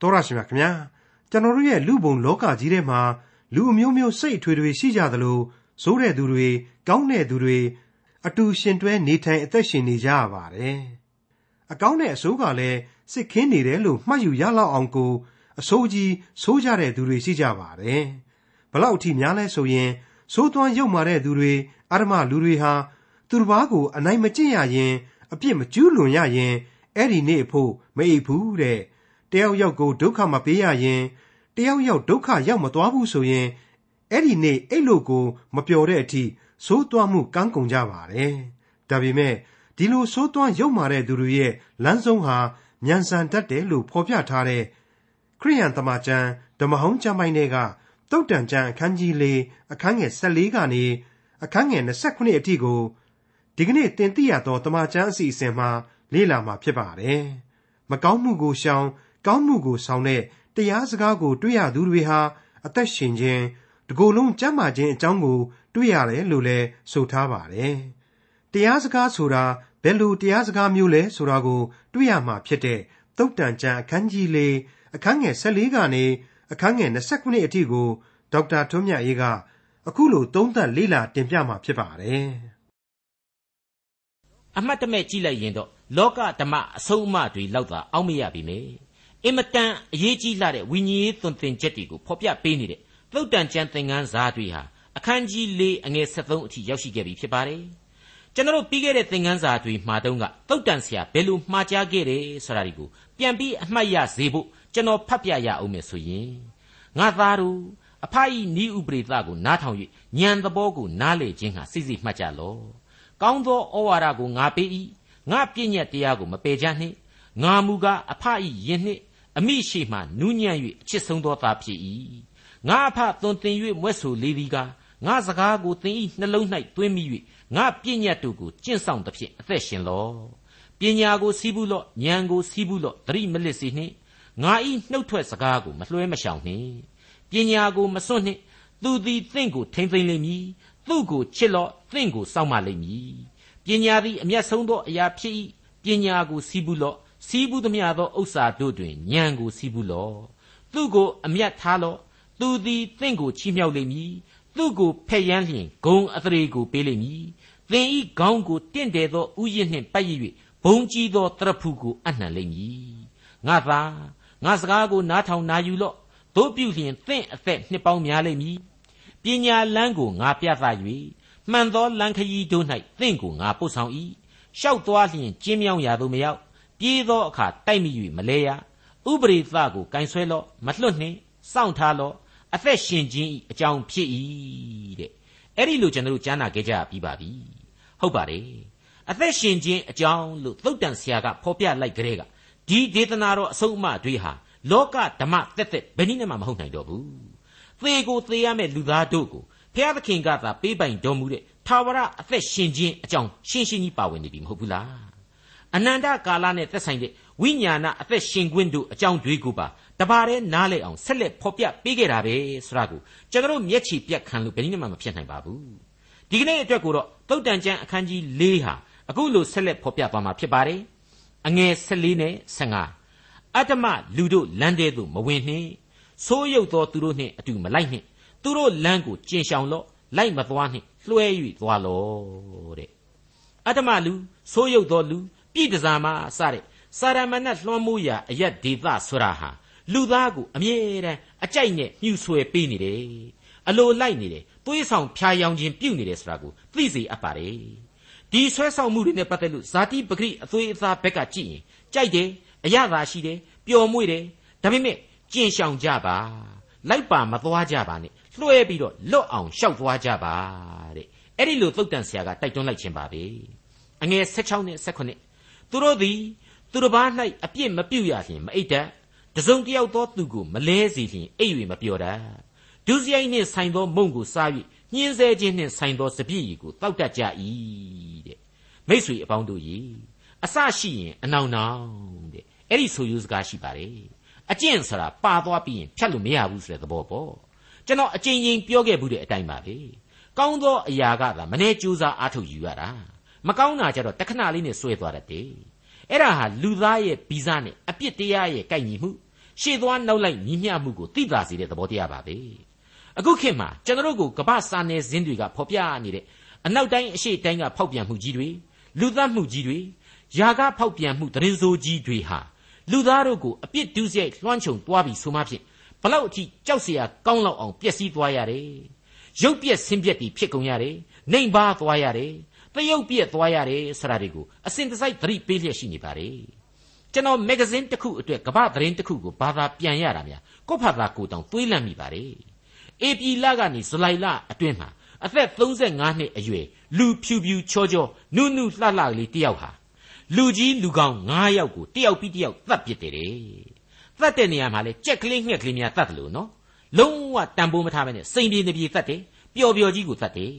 တော်ရရှိမြခင်ဗျာကျွန်တော်တို့ရဲ့လူပုံလောကကြီးထဲမှာလူအမျိုးမျိုးစိတ်အထွေတွေရှိကြသလိုဇိုးတဲ့သူတွေကောင်းတဲ့သူတွေအတူရှင်တွဲနေထိုင်အသက်ရှင်နေကြရပါတယ်အကောင်းတဲ့အဆိုးကလည်းစစ်ခင်းနေတယ်လို့မှတ်ယူရလောက်အောင်ကိုအဆိုးကြီးဆိုးကြတဲ့သူတွေရှိကြပါတယ်ဘလောက်အထိများလဲဆိုရင်ဆိုးသွမ်းရုပ်မာတဲ့သူတွေအရမလူတွေဟာသူတစ်ပါးကိုအနိုင်မကျင့်ရရင် အပြစ်မကျူးလွန်ရရင်အဲ့ဒီနေ့အဖို့မအိပ်ဘူးတဲ့ တယောက်ယောက်ကိုဒုက္ခမပေးရရင်တယောက်ယောက်ဒုက္ခရောက်မသွားဘူးဆိုရင်အဲ့ဒီနေ့အဲ့လိုကိုမပျော်တဲ့အထိသိုးသွမ်းမှုကန်းကုန်ကြပါတယ်ဒါပေမဲ့ဒီလိုသိုးသွမ်းရုပ်မာတဲ့သူတွေရဲ့လမ်းဆုံးဟာညံဆန်တတ်တယ်လို့ဖော်ပြထားတဲ့ခရိယန်တမန်ကျမ်းဓမ္မဟောင်းကျမ်းပိုင်းတွေကတုတ်တန်ကျမ်းအခန်းကြီး၄အခန်းငယ်14ကနေအခန်းငယ်29အထိကိုဒီကနေ့တင်ပြရသောတမန်ကျမ်းအစီအစဉ်မှာလေ့လာမှာဖြစ်ပါတယ်။မကောင်းမှုကိုရှောင် ကောင်းမှုကိုဆောင်တဲ့တရားစကားကို တွေ့ရသူတွေဟာအသက်ရှင်ခြင်းတကိုယ်လုံးကျမ်းမာခြင်းအကြောင်းကို တွေ့ရတယ်လို့လည်းဆိုထားပါတယ်။တရားစကားဆိုတာဘယ်လိုတရားစကားမျိုးလဲဆိုတာကို တွေ့ရမှာဖြစ်တဲ့သုတ်တန်ကျမ်းအခန်းကြီး၄အခန်းငယ်14ကနေအခန်းငယ်29အထိကိုဒေါက်တာထွန်းမြတ်ရေးကအခုလိုသုံးသပ်လေ့လာတင်ပြမှာဖြစ်ပါတယ်။အမှတ်တမဲ့ကြည့်လိုက်ရင်တော့လောကဓမ္မအဆုံးအမတွေလောက်သာအောက်မရပြီမေ အင်မတန်အရေးကြီးလာတဲ့ဝိညာဉ်ရေးသွန်သင်ချက်တွေကိုဖော်ပြပေးနေတဲ့သုတ်တန်ကျမ်းသင်ခန်းစာတွေဟာအခန်းကြီး၄အငယ်73အထိရောက်ရှိခဲ့ပြီဖြစ်ပါတယ်ကျွန်တော်ပြီးခဲ့တဲ့သင်ခန်းစာတွေမှာတုန်းကသုတ်တန်ဆရာဘယ်လိုမှားကြားခဲ့တယ်ဆိုတာဒီကိုပြန်ပြီးအမှတ်ရစေဖို့ကျွန်တော်ဖတ်ပြရအောင်မယ်ဆိုရင်ငါသားတို့အဖအီနီးဥပရိသကိုနားထောင်၍ဉာဏ်သဘောကိုနားလေခြင်းဟာစိစိမှတ်ကြလော့ကောင်းသောဩဝါဒကိုငါပေး၏ငါပြည့်ညက်တရားကိုမပယ်ကြနှင့်ငါမူကားအဖအီယင်နှင့် အမိရှိမှနူးညံ့၍အချစ်ဆုံးသောသားဖြစ်၏ငါအဖသွန်သင်၍မွဲ့ဆိုလေသည်ကားငါစကားကိုသင်၏နှလုံး၌သွင်းမိ၍ငါပြည့်ညတ်တို့ကိုကျင့်ဆောင်သဖြင့်အသက်ရှင်လော့ပညာကိုစီးပူးလော့ဉာဏ်ကိုစီးပူးလော့သတိမလစ်စေနှင့်ငါဤနှုတ်ထွက်စကားကိုမလွှဲမရှောင်နှင့်ပညာကိုမစွန့်နှင့်သူသည်သင်ကိုထိမ့်သိမ့်လိမ့်မည်သူ့ကိုချစ်လော့သင်ကိုစောင့်မလိမ့်မည်ပညာသည်အမျက်ဆုံးသောအရာဖြစ်၏ပညာကိုစီးပူးလော့ စီးပူးသမျှသောဥစ္စာတို့တွင်ဉာဏ်ကိုစီးပူးလော့သူ့ကိုအမျက်ထားလော့သူသည်သင်ကိုချီးမြှောက်လိမ့်မည်သူ့ကိုဖက်ယမ်းလျင်ဂုံအသရေကိုပေးလိမ့်မည်သင်ဤခေါင်းကိုတင့်တယ်သောဥယျာဉ်နှင့်ပတ်ရ၍ဘုံကြီးသောတရဖူကိုအနှံလိမ့်မည်ငါသာငါစကားကိုနားထောင်နာယူလော့တို့ပြုလျင်သင့်အသက်နှစ်ပေါင်းများလိမ့်မည်ပညာလန်းကိုငါပြသ၍မှန်သောလမ်းခရီးတို့၌သင့်ကိုငါပို့ဆောင်၏ရှောက်သွားလျင်ကျင်းမြောင်းရာသို့မရောက် ပြေးသောအခါတိုက်မိ၍မလဲရဥပရိသကိုကင်ဆွဲလော့မလွတ်နှင့်စောင့်ထားလော့အသက်ရှင်ခြင်းဤအကြောင်းဖြစ်၏တဲ့အဲ့ဒီလိုကျွန်တော်တို့ကြားနာခဲ့ကြပြီးပါပြီဟုတ်ပါတယ်အသက်ရှင်ခြင်းအကြောင်းလို့သုတ်တန်ဆရာကဖော်ပြလိုက်ကြတဲ့ကဒီဒေသနာတော်အဆုံးအမတွေဟာလောကဓမ္မတက်တက်ဘယ်နည်းမှမဟုတ်နိုင်တော့ဘူးသေကိုသေရမယ့်လူသားတို့ကိုဖျားသခင်ကသာပေးပိုင်တော်မူတဲ့ထာဝရအသက်ရှင်ခြင်းအကြောင်းရှင်းရှင်းကြီးပါဝင်နေပြီမဟုတ်ဘူးလား အနန္တကာလနဲ့သက်ဆိုင်တဲ့ဝိညာဏအသက်ရှင်ခွင့်တို့အကြောင်းတွေကိုပါတပါးတည်းနားလဲအောင်ဆက်လက်ဖော်ပြပေးခဲ့တာပဲဆိုတာကိုကျွန်တော်မျက်ခြေပြတ်ခံလို့ဘယ်နည်းမှမဖြစ်နိုင်ပါဘူးဒီကနေ့အတွက်ကိုတော့သုတ်တန်ကျမ်းအခန်းကြီး၄ဟာအခုလိုဆက်လက်ဖော်ပြသွားမှာဖြစ်ပါတယ်အငယ်14နဲ့15အတ္တမလူတို့လမ်းတဲသို့မဝင်နှင့်ဆိုးရုပ်သောသူတို့နှင့်အတူမလိုက်နှင့်သူတို့လမ်းကိုကျင်ရှောင်လော့လိုက်မသွားနှင့်လွှဲ၍သွားလော့တဲ့အတ္တမလူဆိုးရုပ်သောလူ ပြည်တစားမစတဲ့စာရမဏတ်လွှမ်းမိုးရာအယက်ဒေသဆိုတာဟာလူသားကိုအမြဲတမ်းအကြိုက်နဲ့ညှူဆွဲပေးနေတယ်အလိုလိုက်နေတယ်သွေးဆောင်ဖြာယောင်ခြင်းပြုတ်နေတယ်ဆိုတာကိုသိစေအပ်ပါတယ်ဒီဆွဲဆောင်မှုတွေနဲ့ပတ်သက်လို့ဇာတိပဂရိအသွေးအသားဘက်ကကြည့်ရင်ကြိုက်တယ်အရသာရှိတယ်ပျော်မွေ့တယ်ဒါပေမဲ့ကျင်ရှောင်ကြပါလိုက်ပါမသွားကြပါနဲ့လွှဲပြီးတော့လွတ်အောင်ရှောက်သွားကြပါတဲ့အဲ့ဒီလိုသုတ်တန်ဆရာကတိုက်တွန်းလိုက်ခြင်းပါပဲအငယ်16နဲ့18 သူတို့သည်သူတစ်ပါး၌အပြစ်မပြုတ်ရလျင်မအိတ်တတ်တစုံတယောက်သောသူကိုမလဲစေလျင်အိပ်၍မပြောတတ်ဒုစရိုက်နှင့်ဆိုင်သောမုံကိုစား၍ညှင်းဆဲခြင်းနှင့်ဆိုင်သောစပြည့်ရီကိုတောက်တတ်ကြ၏တဲ့မိษွေအပေါင်းတို့၏အစရှိရင်အနောင်နောင်တဲ့အဲ့ဒီဆိုယူစကားရှိပါတယ်အကျင့်ဆိုတာပါသွားပြီးရင်ဖြတ်လို့မရဘူးဆိုတဲ့သဘောပေါ့ကျွန်တော်အကြိမ်ကြိမ်ပြောခဲ့ဘူးတဲ့အတိုင်းပါပဲကောင်းသောအရာကသာမနေကြိုးစားအားထုတ်ယူရတာ မကောင်းတာကြတော့တခဏလေးနဲ့စွဲသွားတတ်တယ်အဲ့ဒါဟာလူသားရဲ့ဗီဇနဲ့အပြစ်တရားရဲ့ကိုက်ညီမှု ရှေ့သွားနောက်လိုက်ညီမျှမှုကိုသိသာစေတဲ့သဘောတရားပါပဲအခုခေတ်မှာကျွန်တော်တို့ကိုကမ္ဘာစာနယ်ဇင်းတွေကဖော်ပြနေတဲ့အနောက်တိုင်းအရှေ့တိုင်းကဖောက်ပြန်မှုကြီးတွေလူသတ်မှုကြီးတွေယာကဖောက်ပြန်မှုတရင်စိုးကြီးတွေဟာလူသားတို့ကိုအပြစ်ဒုစရိုက်လွှမ်းခြုံသွားပြီးဆိုမှဖြင့်ဘလောက်အထိကြောက်เสียကောင်းလောက်အောင်ပျက်စီးသွားရတယ်ရုပ်ပြက်ဆင်းပြက်တွေဖြစ်ကုန်ရတယ်နှိမ်ပါသွားရတယ် တရုပ်ပြက်သွားရတယ်ဆိုတာတွေကိုအစဉ်တစိုက်သတိပေးလျက်ရှိနေပါတယ်ကျွန်တော်မဂ္ဂဇင်းတစ်ခုအတွက်ကမ္ဘာသတင်းတစ်ခုကိုဘာသာပြန်ရတာများကိုယ့်ဖာသာကိုယ်တောင်တွေးလန့်မိပါတယ်အေပီလကနေဇူလိုင်လအတွင်းမှာအသက်35နှစ်အရွယ်လူဖြူဖြူချောချောနုနုလှလှကလေးတယောက်ဟာလူကြီးလူကောင်း9ယောက်ကိုတယောက်ပြီးတယောက်သတ်ပစ်တယ်တဲ့သတ်တဲ့နေရာမှာလဲကြက်ကလေးငှက်ကလေးများသတ်တယ်လို့နော်လုံးဝတန်ဖိုးမထားဘဲနဲ့စိန်ပြေနေပြေသတ်တယ်ပျော်ပျော်ကြီးကိုသတ်တယ်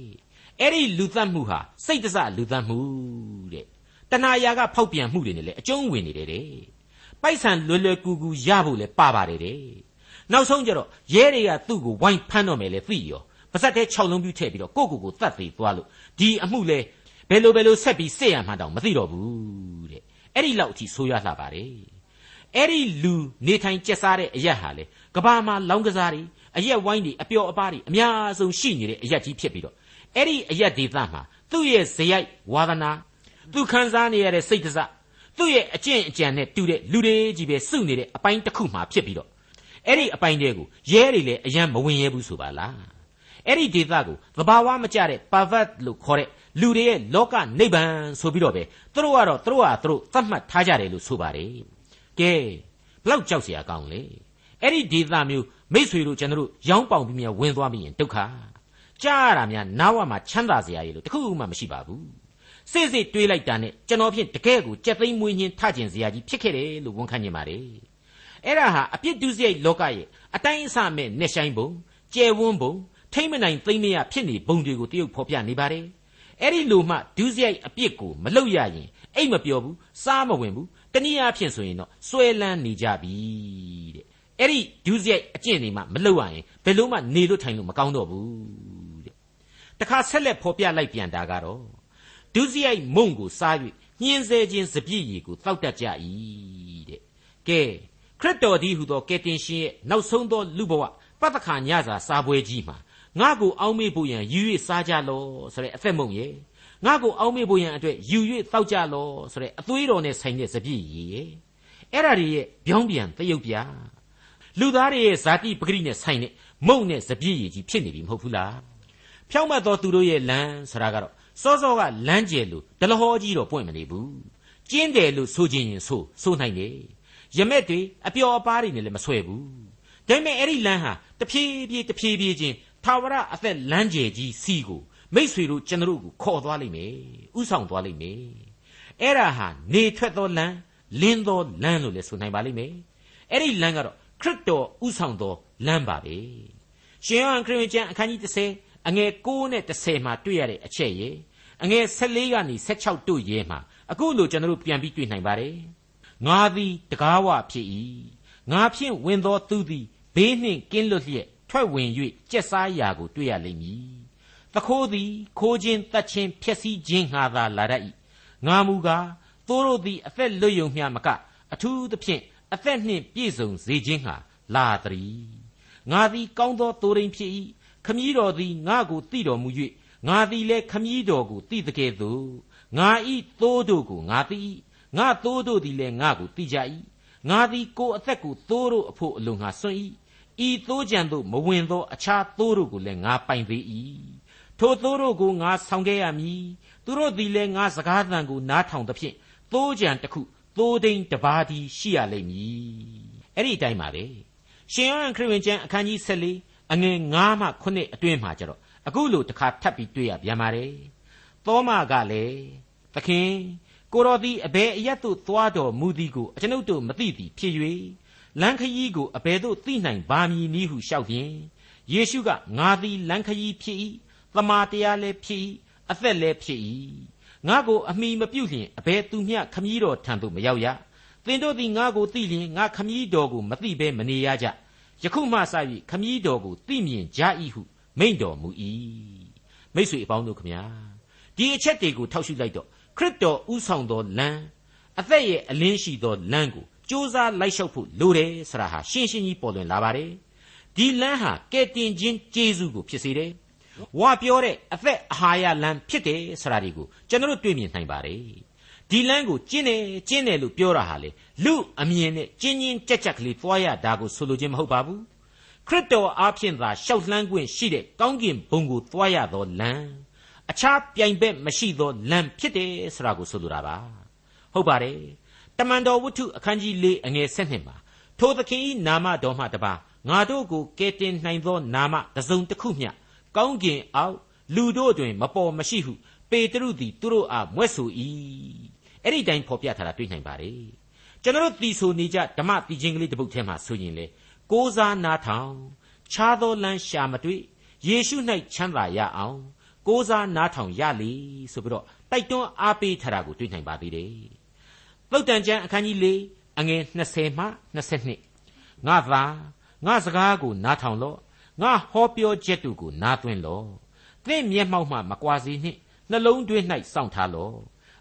အဲ့ဒီလူသတ်မှုဟာစိတ်တစလူသတ်မှုတဲ့တဏှာရာကဖောက်ပြန်မှုတွေနဲ့လည်းအကျုံးဝင်နေတယ်တဲ့ပိုက်ဆံလွယ်လွယ်ကူကူရဖို့လည်းပါပါတယ်တဲ့နောက်ဆုံးကျတော့ရဲတွေကသူ့ကိုဝိုင်းဖမ်းတော့မယ်လေသိရောပါဇက်တဲ့6လုံးပြူထည့်ပြီးတော့ကိုကိုကိုတတ်သေးသွားလို့ဒီအမှုလဲဘယ်လိုဘယ်လိုဆက်ပြီးစစ်ရမှန်းတောင်မသိတော့ဘူးတဲ့အဲ့ဒီလောက်အထိဆိုးရွားလှပါတယ်အဲ့ဒီလူနေထိုင်ကျက်စားတဲ့အရက်ဟာလေကဘာမှာလောင်းကစားတွေအရက်ဝိုင်းတွေအပျော်အပါးတွေအများဆုံးရှိနေတဲ့အရက်ကြီးဖြစ်ပြီးတော့ အဲ့ဒီအရက်ဒေသမှာသူ့ရဲ့ဇယိုက်ဝါဒနာသူခံစားနေရတဲ့စိတ်တစသူ့ရဲ့အကျင့်အကြံနဲ့တူတဲ့လူတွေကြီးပဲစုနေတဲ့အပိုင်းတစ်ခုမှဖြစ်ပြီးတော့အဲ့ဒီအပိုင်းတွေကိုရဲတွေလည်းအယံမဝင်ရဲဘူးဆိုပါလားအဲ့ဒီဒေသကိုသဘာဝမကျတဲ့ pervert လို့ခေါ်တဲ့လူတွေရဲ့လောကနိဗ္ဗာန်ဆိုပြီးတော့ပဲသူတို့ကတော့သူတို့ဟာသူတို့သတ်မှတ်ထားကြတယ်လို့ဆိုပါတယ်ကဲဘလောက်ကြောက်เสียကောင်းလဲအဲ့ဒီဒေသမျိုးမိษွေတို့ကျွန်တော်တို့ရောင်းပေါင်ပြီးမြဝင်သွားပြီးရင်ဒုက္ခ ကြားရတာများနားဝမှာချမ်းသာစရာရည်လို့တခုမှမရှိပါဘူးစိတ်စိတ်တွေးလိုက်တာနဲ့ကျွန်တော်ဖြင့်တကယ်ကိုကြက်သိမ်းမွေးညင်းထကျင်စရာကြီးဖြစ်ခဲ့တယ်လို့ဝန်ခံနေပါတယ်အဲ့ဒါဟာအပြစ်ဒုစရိုက်လောကရဲ့အတိုင်းအဆမဲ့နဲ့ဆိုင်ပုံကျယ်ဝန်းပုံထိမ့်မနိုင်သိမ့်မရဖြစ်နေပုံတွေကိုတရုပ်ဖော်ပြနေပါတယ်အဲ့ဒီလိုမှဒုစရိုက်အပြစ်ကိုမလုပ်ရရင်အိတ်မပြောဘူးစားမဝင်ဘူးတနည်းအားဖြင့်ဆိုရင်တော့စွဲလန်းနေကြပြီတဲ့အဲ့ဒီဒုစရိုက်အကျင့်တွေမှမလုပ်ရရင်ဘယ်လို့မှနေလို့ထိုင်လို့မကောင်းတော့ဘူးတဲ့ တခါဆက်လက်ဖော်ပြလိုက်ပြန်တာကတော့ဒုစရိုက်မုံကိုစား၍ညှင်းဆဲခြင်းစပြည့်ရည်ကိုတောက်တတ်ကြ၏တဲ့ကဲခရစ်တော်ဒီဟုသောကယ်တင်ရှင်ရဲ့နောက်ဆုံးသောလူဘဝပတ္တခါညစာစားပွဲကြီးမှာငါ့ကိုအောင်းမေ့ဖို့ရန်ယူ၍စားကြလောဆိုတဲ့အသက်မုံရဲ့ငါ့ကိုအောင်းမေ့ဖို့ရန်အတွက်ယူ၍တောက်ကြလောဆိုတဲ့အသွေးတော်နဲ့ဆိုင်တဲ့စပြည့်ရည်ရဲ့အဲ့ဒါတွေရဲ့ပြောင်းပြန်သရုပ်ပြလူသားတွေရဲ့ဇာတိပဂရိနဲ့ဆိုင်တဲ့မုံနဲ့စပြည့်ရည်ကြီးဖြစ်နေပြီမဟုတ်ဘူးလား ဖြောင့်မတ်သောသူတို့ရဲ့လမ်းဆိုတာကတော့စောစောကလမ်းကျယ်လို့ဒလဟောကြီးတော့ပွင့်မနေဘူးကျင်းတယ်လို့ဆိုခြင်းရင်ဆိုဆိုနိုင်တယ်ရမက်တွေအပျော်အပါးတွေနဲ့လည်းမဆွဲဘူးဒါပေမဲ့အဲ့ဒီလမ်းဟာတဖြည်းဖြည်းတဖြည်းဖြည်းချင်းထာဝရအသက်လမ်းကျယ်ကြီးစီကိုမိษွေတို့ကျွန်တော်ကိုခေါ်သွားလိမ့်မယ်ဥဆောင်သွားလိမ့်မယ်အဲ့ဒါဟာနေထွက်သောလမ်းလင်းသောလမ်းလို့လည်းဆိုနိုင်ပါလိမ့်မယ်အဲ့ဒီလမ်းကတော့ခရစ်တော်ဥဆောင်သောလမ်းပါပဲရှင်ယောဟန်ခရစ်ဝင်ကျမ်းအခန်းကြီး30 အငယ်6နဲ့10မှာတွေ့ရတဲ့အချက်ရေအငယ်14ကနေ16တို့ရဲမှာအခုလိုကျွန်တော်တို့ပြန်ပြီးတွေ့နိုင်ပါတယ်ငါသည်တကားဝဖြစ်၏ငါဖြင့်ဝင်သောသူသည်ဘေးနှင့်ကင်းလွတ်လျက်ထွက်ဝင်၍ကြက်စားရာကိုတွေ့ရလိမ့်မည်။သခိုးသည်ခိုးခြင်းတတ်ခြင်းဖျက်ဆီးခြင်းငှာသာလာတတ်၏။ငါမူကားသို့တို့သည်အသက်လွတ်ယုံမျှမကအထူးသဖြင့်အသက်နှင့်ပြည့်စုံစေခြင်းငှာလာတည်း။ငါသည်ကောင်းသောတိုးရင်ဖြစ်၏။ ခမည်းတော်သည်ငါကိုတည်တော်မူ၍ငါသည်လည်းခမည်းတော်ကိုတည်တကယ်သို့ငါဤသိုးတို့ကိုငါတည်ငါသိုးတို့သည်လည်းငါကိုတည်ကြ၏ငါသည်ကိုယ်အသက်ကိုသိုးတို့အဖို့အလိုငါစွန့်၏ဤသိုးကြံသို့မဝင်သောအခြားသိုးတို့ကိုလည်းငါပိုင်သေး၏ထိုသိုးတို့ကိုငါဆောင်ခဲ့ရမည်သူတို့သည်လည်းငါစကားသံကိုနားထောင်သဖြင့်သိုးကြံတစ်ခုသိုးဒိန်တစ်ပါးသည်ရှိရလိမ့်မည်အဲ့ဒီအတိုင်းပါပဲရှင်ယောဟန်ခရစ်ဝင်ကျမ်းအခန်းကြီး14 အငယ်9မှ9အတွင်းမှာကျတော့အခုလိုတစ်ခါထပ်ပြီးတွေ့ရပြန်ပါတယ်သောမကလည်းသခင်ကိုတော်သည်အဘယ်အရတ်သို့သွားတော်မူသည်ကိုအကျွန်ုပ်တို့မသိသည်ဖြစ်၍လမ်းခရီးကိုအဘယ်သို့သိနိုင်ပါမည်နည်းဟုလျှောက်ဖြင့်ယေရှုကငါသည်လမ်းခရီးဖြစ်၏သမာတရားလည်းဖြစ်၏အသက်လည်းဖြစ်၏ငါကိုအမိမပြုတ်လျင်အဘယ်သူမျှခမည်းတော်ထံသို့မရောက်ရသင်တို့သည်ငါကိုသိလျင်ငါခမည်းတော်ကိုမသိဘဲမနေရကြ ယခုမှစ၍ခမည်းတော်ကိုသိမြင်ကြ၏ဟုမိန့်တော်မူ၏မိတ်ဆွေအပေါင်းတို့ခမညာဒီအချက်တွေကိုထောက်ရှုလိုက်တော့ခရစ်တော်ဥဆောင်သောလမ်းအသက်ရဲ့အလင်းရှိသောလမ်းကိုစ조사လိုက်လျှောက်ဖို့လိုတယ်ဆိုတာဟာရှင်းရှင်းကြီးပေါ်လွင်လာပါတယ်ဒီလမ်းဟာကဲတင်ချင်းကျေးဇူးကိုဖြစ်စေတယ်ဝါပြောတဲ့အသက်အာဟာရလမ်းဖြစ်တယ်ဆိုတာဒီကိုကျွန်တော်တို့တွေ့မြင်နိုင်ပါတယ် ဒီလမ်းကိုကျင်းတယ်ကျင်းတယ်လို့ပြောတာဟာလေလူအမြင်နဲ့ကျင်းချင်းကြက်ကြက်ကလေးသွားရတာကိုဆိုလိုခြင်းမဟုတ်ပါဘူးခရစ်တော်အားဖြင့်သာရှောက်လှမ်းခွင့်ရှိတဲ့ကောင်းကင်ဘုံကိုသွားရသောလမ်းအခြားပြိုင်ဘက်မရှိသောလမ်းဖြစ်တယ်ဆိုတာကိုဆိုလိုတာပါဟုတ်ပါတယ်တမန်တော်ဝတ္ထုအခန်းကြီး၄အငယ်၁၂မှာထိုသခင်၏နာမတော်မှတပါငါတို့ကိုကယ်တင်နိုင်သောနာမတစ်စုံတစ်ခုမျှကောင်းကင်အောက်လူတို့တွင် မပေါ်မရှိဟုပေတရုသည်သူတို့အားမွဲ့ဆို၏ အဲ့ဒီတိုင်းဖော်ပြထားတာတွေ့နိုင်ပါတယ်ကျွန်တော်တို့တီဆိုနေကြဓမ္မတီချင်းကလေးတစ်ပုဒ်ထဲမှာဆိုရင်လေကိုးစားနားထောင်ခြားသောလမ်းရှာမတွေ့ယေရှု၌ချမ်းသာရအောင်ကိုးစားနားထောင်ရလေဆိုပြီးတော့တိုက်တွန်းအားပေးထားတာကိုတွေ့နိုင်ပါသေးတယ်သုတ်တန်ကျမ်းအခန်းကြီး၄အငယ်20မှ22ငါသာငါစကားကိုနားထောင်လော့ငါဟောပြောချက်တို့ကိုနားသွင်းလော့သင်မျက်မှောက်မှမကွာစေနှင့်နှလုံးသွင်း၌စောင့်ထားလော့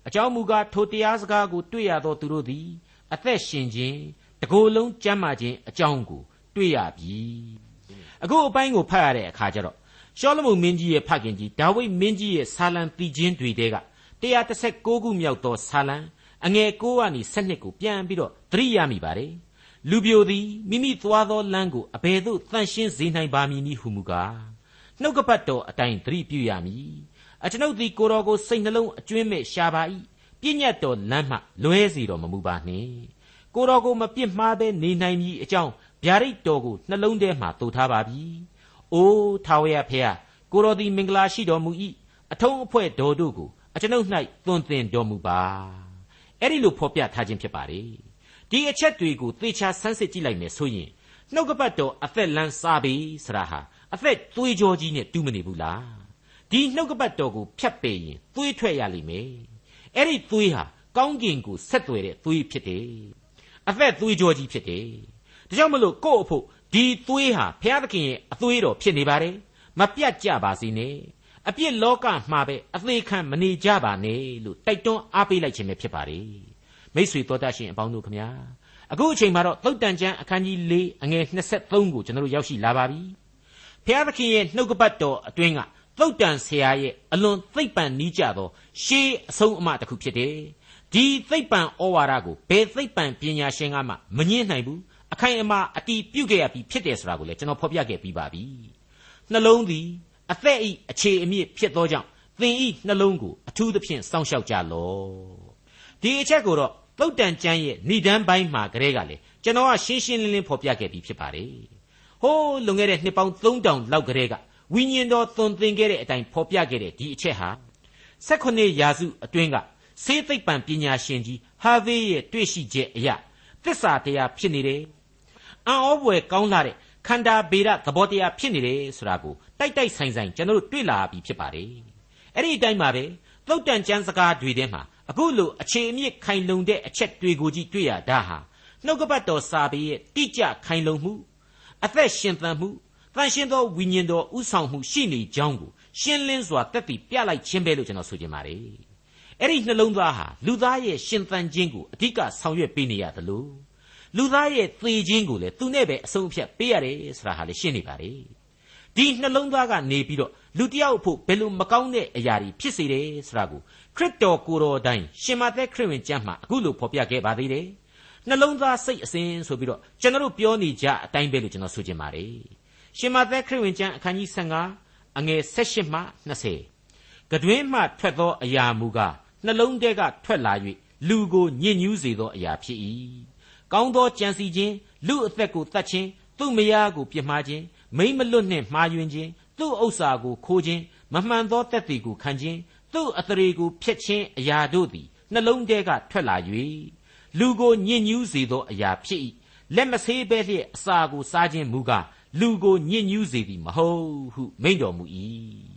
အကြောင်းမူကားထိုတရားစကားကိုတွေ့ရသောသူတို့သည် အသက်ရှင်ခြင်းတကိုယ်လုံးကျမ်းမာခြင်းအကြောင်းကိုတွေ့ရပြီအခုအပိုင်းကိုဖတ်ရတဲ့အခါကျတော့ရှောလမုန်မင်းကြီးရဲ့ဖခင်ကြီးဒါဝိဒ်မင်းကြီးရဲ့ဆာလံတည်ခြင်းတွေတဲက136ခုမြောက်သောဆာလံအငယ်9ကနေ12ကိုပြန်ပြီးတော့သတိရမိပါတယ်လူပြိုသည်မိမိသွားသောလမ်းကိုအဘယ်သို့တန်ရှင်းစေနိုင်ပါမည်နည်းဟုမူကားနှုတ်ကပတ်တော်အတိုင်းသတိပြုရမည် အကျွန်ုပ်သည်ကိုတော်ကိုစိတ်နှလုံးအကျွင်းမဲ့ရှာပါ၏ပြည့်ညတ်တော်လမ်းမှလွဲစီတော်မမူပါနှင့်ကိုတော်ကိုမပြစ်မှားဘဲနေနိုင်မည်အကြောင်းဗျာဒိတ်တော်ကိုနှလုံးထဲမှာတူထားပါပြီ။အိုးထာဝရဖေဟာကိုတော်သည်မင်္ဂလာရှိတော်မူ၏အထုံးအဖွဲ့တော်တို့ကိုအကျွန်ုပ်၌သွန်သင်တော်မူပါ။အဲ့ဒီလိုဖော်ပြထားခြင်းဖြစ်ပါလေ။ဒီအချက်တွေကိုသေချာဆန်းစစ်ကြည့်လိုက်မယ်ဆိုရင်နှုတ်ကပတ်တော်အသက်လန်းစားပြီဆရာဟာအသက်သွေးကြောကြီးနဲ့တူးမနေဘူးလား။ ဒီနှုတ်ကပတ်တော်ကိုဖြတ်ပေရင်သွေးထွက်ရလိမ့်မယ်။အဲ့ဒီသွေးဟာကောင်းကင်ကိုဆက်သွယ်တဲ့သွေးဖြစ်တယ်။အသက်သွေးကြောကြီးဖြစ်တယ်။ဒါကြောင့်မလို့ကို့အဖို့ဒီသွေးဟာဘုရားသခင်ရဲ့အသွေးတော်ဖြစ်နေပါတယ်မပြတ်ကြပါစေနဲ့အပြစ်လောကမှာပဲအသေးခံမနေကြပါနဲ့လို့တိုက်တွန်းအားပေးလိုက်ခြင်းပဲဖြစ်ပါတယ်မိษွေတော်တတ်ရှင်အပေါင်းတို့ခမညာအခုအချိန်မှာတော့သုတ်တန်ကျမ်းအခန်းကြီး၄အငယ်23ကိုကျွန်တော်တို့ရောက်ရှိလာပါပြီဘုရားသခင်ရဲ့နှုတ်ကပတ်တော်အတွင်းက သုတ်တန်ဆရာရဲ့အလွန်သိပ်ပံနီးကြသောရှေးအဆုံးအမတစ်ခုဖြစ်တယ်ဒီသိပ်ပံဩဝါဒကိုဘယ်သိပ်ပံပညာရှင်ကမှမငြင်းနိုင်ဘူးအခိုင်အမာအတီးပြုတ်ခဲ့ရပြီဖြစ်တယ်ဆိုတာကိုလည်းကျွန်တော်ဖော်ပြခဲ့ပြီးပါပြီနှလုံးသည်အသက်ဤအခြေအမြစ်ဖြစ်သောကြောင့်သင်ဤနှလုံးကိုအထူးသဖြင့်စောင့်ရှောက်ကြလော့ဒီအချက်ကိုတော့သုတ်တန်ကျမ်းရဲ့ဏိဒန်းပိုင်းမှာကလေးကလေကျွန်တော်ကရှင်းရှင်းလင်းလင်းဖော်ပြခဲ့ပြီးဖြစ်ပါတယ်ဟိုးလွန်ခဲ့တဲ့နှစ်ပေါင်း3000လောက်ကလေးက ဝိညာဉ်တော်သွန်သင်ခဲ့တဲ့အတိုင်းဖော်ပြခဲ့တဲ့ဒီအချက်ဟာ16ရာစုအတွင်းကစေသိပ္ပံပညာရှင်ကြီးဟာဗေးရဲ့တွေ့ရှိချက်အရာသစ္စာတရားဖြစ်နေတယ်အံ့ဩဖွယ်ကောင်းလာတဲ့ခန္ဓာဗေဒသဘောတရားဖြစ်နေတယ်ဆိုတာကိုတိုက်တိုက်ဆိုင်ဆိုင်ကျွန်တော်တို့တွေ့လာပြီဖြစ်ပါတယ်အဲ့ဒီအတိုင်းပါပဲသုတ်တန်ကျမ်းစကားတွေထဲမှာအခုလိုအခြေအမြစ်ခိုင်လုံတဲ့အချက်တွေကိုကြည့်တွေ့ရတာဟာနှုတ်ကပတ်တော်စာပေရဲ့တိကျခိုင်လုံမှုအသက်ရှင်သန်မှု တန်ရှင်းသောဝိညာဉ်တော်ဥဆောင်မှုရှိနေကြောင်းကိုရှင်းလင်းစွာတက်တည်ပြလိုက်ခြင်းပဲလို့ကျွန်တော်ဆိုချင်ပါတယ်အဲ့ဒီနှလုံးသားဟာလူသားရဲ့ရှင်သန်ခြင်းကိုအဓိကဆောင်ရွက်ပေးနေရသလိုလူသားရဲ့သေခြင်းကိုလည်းသူနဲ့ပဲအဆုံးအဖြတ်ပေးရတယ်ဆိုတာဟာလည်းရှင်းနေပါလေဒီနှလုံးသားကနေပြီးတော့လူတယောက်ဖို့ဘယ်လိုမကောင်းတဲ့အရာတွေဖြစ်စေတယ်ဆိုတာကိုခရစ်တော်ကိုယ်တော်တိုင်ရှင်မသက်ခရစ်ဝင်ကျမ်းမှာအခုလိုဖော်ပြခဲ့ပါသေးတယ်နှလုံးသားစိတ်အစဉ်ဆိုပြီးတော့ကျွန်တော်တို့ပြောနေကြအတိုင်းပဲလို့ကျွန်တော်ဆိုချင်ပါတယ် ရှင်မသက်ခရစ်ဝင်ကျမ်းအခန်းကြီး15အငယ်16မှ20ကတွင်မှထွက်သောအရာမူကားနှလုံးထဲကထွက်လာ၍လူကိုညစ်ညူးစေသောအရာဖြစ်၏ကောင်းသောကြံစီခြင်းလူအသက်ကိုတတ်ခြင်းသူ့မယားကိုပြစ်မှားခြင်းမိမ့်မလွတ်နှင့်မှားယွင်းခြင်းသူ့ဥစ္စာကိုခိုးခြင်းမမှန်သောတက်တည်ကိုခံခြင်းသူ့အသရေကိုဖျက်ခြင်းအရာတို့သည်နှလုံးထဲကထွက်လာ၍လူကိုညစ်ညူးစေသောအရာဖြစ်၏လက်မဆေးပဲလျက်အစာကိုစားခြင်းမူကား လူကိုညစ်ညူးစေသည်မဟုတ်ဟုမိန့်တော်မူ၏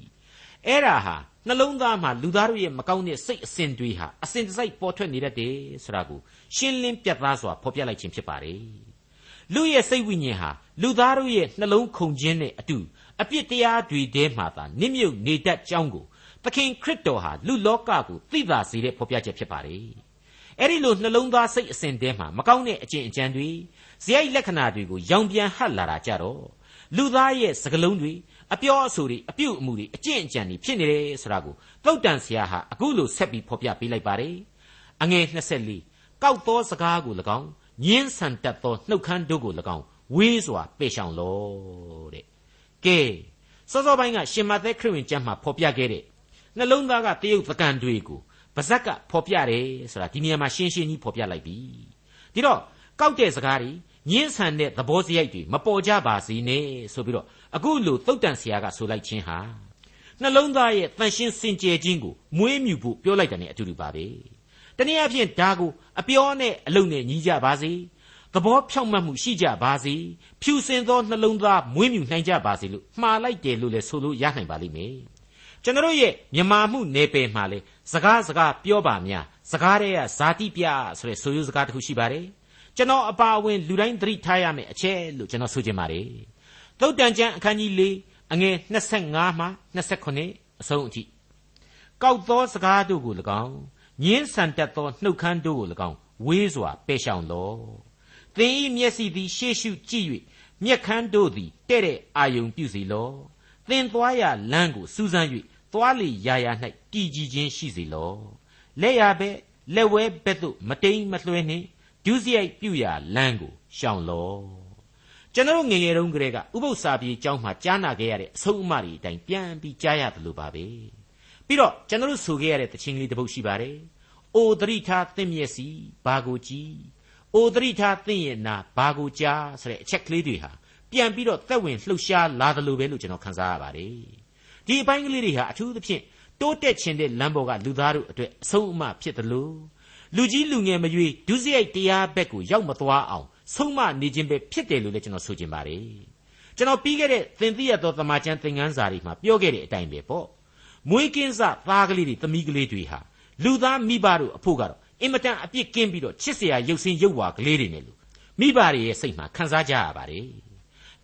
အဲ့ဒါဟာနှလုံးသားမှာလူသားတို့ရဲ့မကောင်းတဲ့စိတ်အစဉ်တွေဟာအစဉ်တစိုက်ပေါ်ထွက်နေတတ်တယ်ဆိုတာကိုရှင်းလင်းပြတ်သားစွာဖော်ပြလိုက်ခြင်းဖြစ်ပါတယ်လူရဲ့စိတ်ဝိညာဉ်ဟာလူသားတို့ရဲ့နှလုံးခုန်ခြင်းနဲ့အတူအပြစ်တရားတွေထဲမှာသာနစ်မြုပ်နေတတ်ကြောင်းကိုသခင်ခရစ်တော်ဟာလူလောကကိုသိသာစေတဲ့ဖော်ပြချက်ဖြစ်ပါတယ်အဲ့ဒီလိုနှလုံးသားစိတ်အစဉ်တဲမှာမကောင်းတဲ့အကျင့်အကြံတွေ ဇယိုက်လက္ခဏာတွေကိုရောင်ပြန်ဟပ်လာတာကြတော့လူသားရဲ့စကလုံးတွေအပြောအဆိုတွေအပြုတ်အမူတွေအကျင့်အကြံတွေဖြစ်နေတယ်ဆိုတာကိုသုတ်တန်ဆရာဟာအခုလိုဆက်ပြီးဖော်ပြပေးလိုက်ပါတယ်အငယ်24ကောက်သောစကားကို၎င်းညင်းဆန်တတ်သောနှုတ်ခမ်းတို့ကို၎င်းဝေးစွာပေရှောင်လောတဲ့ကဲစောစောပိုင်းကရှင်မသက်ခရစ်ဝင်ကျမ်းမှာဖော်ပြခဲ့တဲ့နှလုံးသားကတရုတ်သကန်တွေကိုပါဇက်ကဖော်ပြတယ်ဆိုတာဒီနေရာမှာရှင်းရှင်းကြီးဖော်ပြလိုက်ပြီဒီတော့ကောက်တဲ့စကားတွေ ညင်းဆန်တဲ့သဘောစရိုက်တွေမပေါ်ကြပါစေနဲ့ဆိုပြီးတော့အခုလိုသုတ်တန်ဆရာကဆိုလိုက်ခြင်းဟာနှလုံးသားရဲ့တန်ရှင်းစင်ကြယ်ခြင်းကိုမွေးမြူဖို့ပြောလိုက်တဲ့အတူတူပါပဲတနည်းအားဖြင့်ဒါကိုအပြောနဲ့အလုံနဲ့ညီးကြပါစေသဘောဖြောင့်မတ်မှုရှိကြပါစေဖြူစင်သောနှလုံးသားမွေးမြူနိုင်ကြပါစေလို့မှားလိုက်တယ်လို့လည်းဆိုလို့ရနိုင်ပါလိမ့်မယ်ကျွန်တော်ရဲ့မြမာမှုနယ်ပယ်မှာလေစကားစကားပြောပါများစကားတွေကဇာတိပြဆိုတဲ့ဆိုရိုးစကားတစ်ခုရှိပါတယ် ကျွန်တော်အပါအဝင်လူတိုင်းသတိထားရမယ်အချက်လို့ကျွန်တော်ဆိုချင်ပါတယ်သုတ်တန်ကျမ်းအခန်းကြီး၄အငယ်25မှ29အဆုံးအထိကောက်သောစကားတို့ကို၎င်းညင်းဆန်တက်သောနှုတ်ခမ်းတို့ကို၎င်းဝေးစွာပယ်ရှောင်လော့သင်၏မျက်စိသည်ရှေ့ရှုကြည့်၍မျက်ခမ်းတို့သည်တဲ့တဲ့အာယုံပြုစီလော့သင်သွားရလမ်းကိုစူးစမ်း၍သွားလေရာရာ၌တည်ကြည်ခြင်းရှိစေလော့လက်ရဘက်လက်ဝဲဘက်သို့မတိမ်မလွှဲနှင့် ဒုစရိုက်ပြုရာလမ်းကိုရှောင်လော့ကျွန်တော်ငငယ်တုန်းကတည်းကဥပု္ပ္ပစာပြေအကြောင်းမှာကြားနာခဲ့ရတဲ့အဆုံးအမတွေအတိုင်းပြန်ပြီးကြားရတယ်လို့ပါပဲပြီးတော့ကျွန်တော်ဆိုခဲ့ရတဲ့တခြင်းကလေးတစ်ပုဒ်ရှိပါတယ်အိုသတိထားသင့်မျက်စိဘာကိုကြည့်အိုသတိထားသင့်ရဲ့နာဘာကိုကြားဆိုတဲ့အချက်ကလေးတွေဟာပြန်ပြီးတော့သက်ဝင်လှုပ်ရှားလာတယ်လို့ပဲလို့ကျွန်တော်ခန်းစားရပါတယ်ဒီအပိုင်းကလေးတွေဟာအထူးသဖြင့်တိုးတက်ခြင်းတဲ့လမ်းပေါ်ကလူသားတို့အတွက်အဆုံးအမဖြစ်တယ်လို့ လူကြီးလူငယ်မရွေးဒုစရိုက်တရားဘက်ကိုရောက်မသွားအောင်ဆုံးမနေခြင်းပဲဖြစ်တယ်လို့လည်းကျွန်တော်ဆိုချင်ပါတယ်ကျွန်တော်ပြီးခဲ့တဲ့သင်သိရသောတမန်ကျန်သင်ခန်းစာတွေမှာပြောခဲ့တဲ့အတိုင်းပဲပေါ့မွေးကင်းစသားကလေးတွေသမီးကလေးတွေဟာလူသားမိဘတို့အဖို့ကတော့အင်မတန်အပြစ်ကင်းပြီးတော့ချစ်စရာရုပ်ဆင်းရုပ်ဝါကလေးတွေနဲ့လို့မိဘတွေရဲ့စိတ်မှာခံစားကြရပါတယ်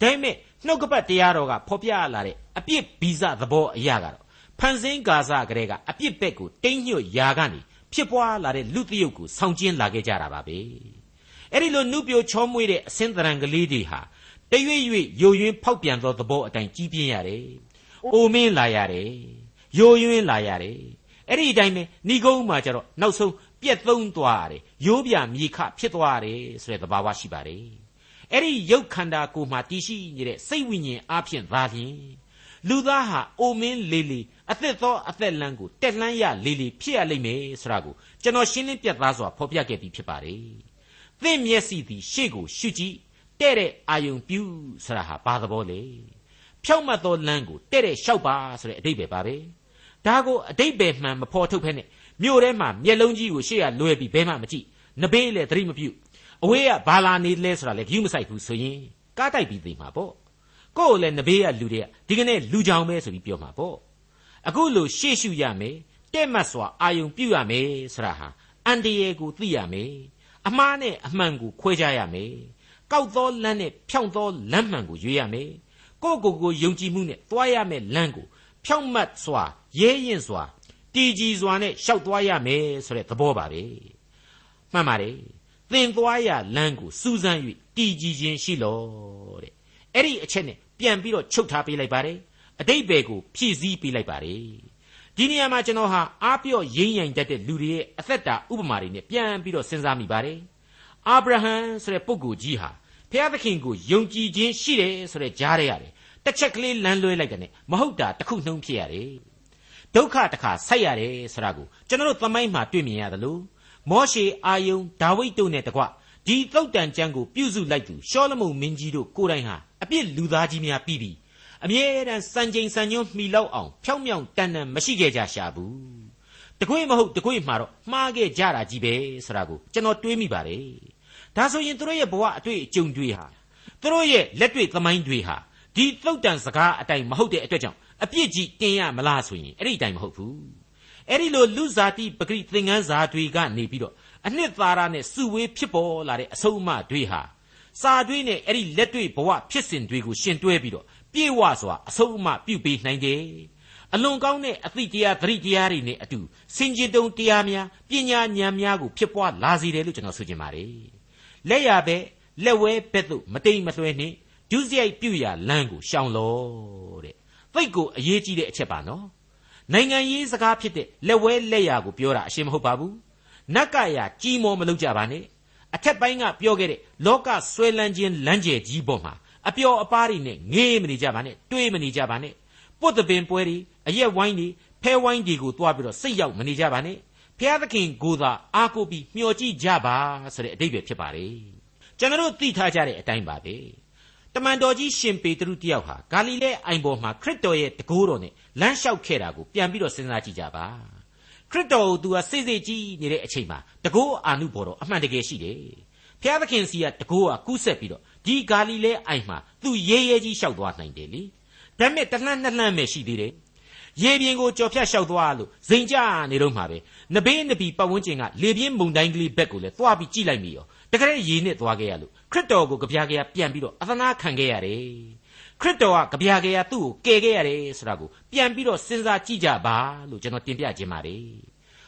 ဒါပေမဲ့နှုတ်ကပတ်တရားတော်ကဖော်ပြလာတဲ့အပြစ်ဗီဇသဘောအရာကတော့ဖန်ဆင်းကာစကလေးကအပြစ်ဘက်ကိုတိမ့်ညွတ်ရာကနေ ဖြစ်ပွားလာတဲ့လူသရုပ်ကိုဆောင်ကျင်းလာခဲ့ကြတာပါပဲအဲ့ဒီလိုနှုတ်ပြိုချောမွေ့တဲ့အစင်းတရံကလေးတွေဟာတရွေ့ရွေ့ယိုယွင်းဖောက်ပြန်သောသဘောအတိုင်းကြီးပြင်းရတယ်။အိုမင်းလာရတယ်။ယိုယွင်းလာရတယ်။အဲ့ဒီအတိုင်းပဲဏိကုံးမှာကျတော့နောက်ဆုံးပြက်သုံးသွားရတယ်။ရိုးပြမြေခဖြစ်သွားရတယ်ဆိုတဲ့သဘာဝရှိပါတယ်။အဲ့ဒီရုပ်ခန္ဓာကိုယ်မှာတည်ရှိနေတဲ့စိတ်ဝိညာဉ်အဖြစ်သာလျှင်လူသားဟာအိုမင်းလေးလေး အသက်သောအသက်လမ်းကိုတက်လှမ်းရလေးလေးဖြစ်ရလိမ့်မယ်ဆိုတာကိုကျွန်တော်ရှင်းလင်းပြသစွာဖော်ပြခဲ့ပြီးဖြစ်ပါတယ်။သင်မျက်စိသည်ရှေ့ကိုရှုကြည့်တဲ့တဲ့အာယုံပြုဆိုတာဟာဘာသဘောလဲ။ဖြောက်မှတ်သောလမ်းကိုတဲ့တဲ့လျှောက်ပါဆိုတဲ့အဓိပ္ပာယ်ပါပဲ။ဒါကိုအဓိပ္ပာယ်မှန်မဖော်ထုတ်ဖ ೇನೆ မြို့ထဲမှာမျက်လုံးကြီးကိုရှေ့ကလွှဲပြီးဘဲမှမကြည့်။နဘေးလည်းသတိမပြုအဝေးကဘာလာနေလဲဆိုတာလည်းဂရုမစိုက်ဘူးဆိုရင်ကားတိုက်ပြီးသိမှာပေါ့။ကိုယ့်ကိုလည်းနဘေးကလူတွေကဒီကနေ့လူကြောင်ပဲဆိုပြီးပြောမှာပေါ့။ အခုလိုရှေ့ရှုရမယ်တဲ့မှတ်စွာအာယုံပြုရမယ်ဆိုတာဟာအန်တရေကိုသိရမယ်။အမှားနဲ့အမှန်ကိုခွဲခြားရမယ်။ကောက်သောလမ်းနဲ့ဖြောင့်သောလမ်းမှန်ကိုရွေးရမယ်။ကိုယ့်ကိုယ်ကိုယုံကြည်မှုနဲ့သွားရမယ်လမ်းကိုဖြောင့်မတ်စွာရဲရင်စွာတည်ကြည်စွာနဲ့ရှောက်သွားရမယ်ဆိုတဲ့သဘောပါပဲ။မှန်ပါတယ်။သင်သွားရလမ်းကိုစူးစမ်း၍တည်ကြည်ခြင်းရှိလောတဲ့။အဲ့ဒီအချက်နဲ့ပြန်ပြီးတော့ချုပ်ထားပေးလိုက်ပါတယ်။ အတိတ်ဘယ်ကိုဖြည့်ဆည်းပေးလိုက်ပါတယ်။ဒီနေရာမှာကျွန်တော်ဟာအားပြော့ရင်းရင်တတ်တဲ့လူတွေရဲ့အသက်တာဥပမာတွေနဲ့ပြန်ပြီးတော့စဉ်းစားမိပါတယ်။အာဗြဟံဆိုတဲ့ပုဂ္ဂိုလ်ကြီးဟာဖျားသခင်ကိုယုံကြည်ခြင်းရှိတယ်ဆိုတဲ့ကြားရရတယ်တစ်ချက်ကလေးလမ်းလွဲလိုက်တဲ့နဲ့မဟုတ်တာတစ်ခုနှုံးဖြစ်ရတယ်ဒုက္ခတစ်ခါဆိုက်ရတယ်ဆိုတာကိုကျွန်တော်တို့သမိုင်းမှာတွေ့မြင်ရတယ်လို့မောရှေအာယုန်ဒါဝိဒ်တို့နဲ့တကွဒီသုတ်တန်ကျမ်းကိုပြုစုလိုက်သူရှောလမုန်မင်းကြီးတို့ကိုယ်တိုင်ဟာအပြစ်လူသားကြီးများပြီးပြီး အမြဲတမ်းစံချိန်စံညွှန်းမှီလောက်အောင်ဖြောင်းမြောင်တန်တန်မရှိခဲ့ကြရှာဘူးတကွေးမဟုတ်တကွေးမှာတော့မှားခဲ့ကြတာကြီးပဲဆိုတာကိုကျွန်တော်တွေးမိပါတယ်ဒါဆိုရင်တို့ရဲ့ဘဝအတွေ့အကြုံတွေဟာတို့ရဲ့လက်တွေ့သမိုင်းတွေဟာဒီသုတ်တန်စကားအတိုင်းမဟုတ်တဲ့အတွက်ကြောင့်အပြစ်ကြီးတင်ရမလားဆိုရင်အဲ့ဒီအတိုင်းမဟုတ်ဘူးအဲ့ဒီလိုလူဇာတိပဂရိသင်္ကန်းစာတွေကနေပြီးတော့အနှစ်သာရနဲ့စုဝေးဖြစ်ပေါ်လာတဲ့အဆုံးအမတွေဟာ စာတွေနဲ့အဲ့ဒီလက်တွေ့ဘဝဖြစ်စဉ်တွေကိုရှင်တွဲပြီးတော့ပြေဝစွာအဆုံးအမပြုတ်ပေးနိုင်တယ်အလွန်ကောင်းတဲ့အသည့်တရားသတိတရားတွေနဲ့အတူစင်ကြင်တုံတရားများပညာဉာဏ်များကိုဖြစ်ပွားလာစေတယ်လို့ကျွန်တော်ဆိုချင်ပါတယ်လက်ရပဲလက်ဝဲဘက်သို့မတိမ်မလွှဲနှင့်ဒုစရိုက်ပြုရာလမ်းကိုရှောင်လို့တဲ့သိတ်ကိုအရေးကြီးတဲ့အချက်ပါနော်နိုင်ငံရေးစကားဖြစ်တဲ့လက်ဝဲလက်ရကိုပြောတာအရှင်းမဟုတ်ပါဘူးနက်ကရကြီးမောမလုပ်ကြပါနဲ့ အထက်ပိုင်းကပြောခဲ့တဲ့လောကဆွဲလန်းခြင်းလမ်းကျယ်ကြီးပေါ်မှာအပျော်အပါးတွေနဲ့ငေးမနေကြပါနဲ့တွေးမနေကြပါနဲ့ပုတ်တပင်ပွဲတွေအရက်ဝိုင်းတွေဖဲဝိုင်းတွေကိုတွားပြီးတော့စိတ်ရောက်မနေကြပါနဲ့ဖျားသခင်ကိုသာအားကိုပြီးမျှော်ကြည့်ကြပါဆိုတဲ့အတိတ်ပဲဖြစ်ပါတယ်ကျွန်တော်သိထားကြတဲ့အတိုင်းပါပဲတမန်တော်ကြီးရှင်ပေတရုတယောက်ဟာဂါလိလဲအိုင်ပေါ်မှာခရစ်တော်ရဲ့တကိုးတော်နဲ့လမ်းလျှောက်ခဲ့တာကိုပြန်ပြီးတော့စဉ်းစားကြည့်ကြပါ ခရစ်တော်ကိုသူကစိတ်စိတ်ကြီးနေတဲ့အချိန်မှာတကိုးအာနုဘော်တော်အမှန်တကယ်ရှိတယ်ဖျားသခင်စီကတကိုးကကူးဆက်ပြီးတော့ဒီဂါလိလဲအိုင်မှာသူရဲရဲကြီးလျှောက်သွားနိုင်တယ်လေဒါပေမဲ့တလှမ်းနှစ်လှမ်းပဲရှိသေးတယ်ရေပြင်ကိုကြော်ဖြတ်လျှောက်သွားလို့ဇိမ်ကြနေတော့မှာပဲနဘေးနဘီပတ်ဝန်းကျင်ကလေပြင်းမုန်တိုင်းကလေးဘက်ကိုလည်းသွားပြီးကြည့်လိုက်မိရောတကယ်ရေနဲ့သွားခဲ့ရလို့ခရစ်တော်ကိုကြပြားကြရပြန်ပြီးတော့အသနာခံခဲ့ရတယ် ခရစ်တော်ကကြပြားကြရသူ့ကိုကယ်ခဲ့ရတယ်ဆိုတာကိုပြန်ပြီးတော့စဉ်းစားကြည့်ကြပါလို့ကျွန်တော်တင်ပြခြင်းပါတယ်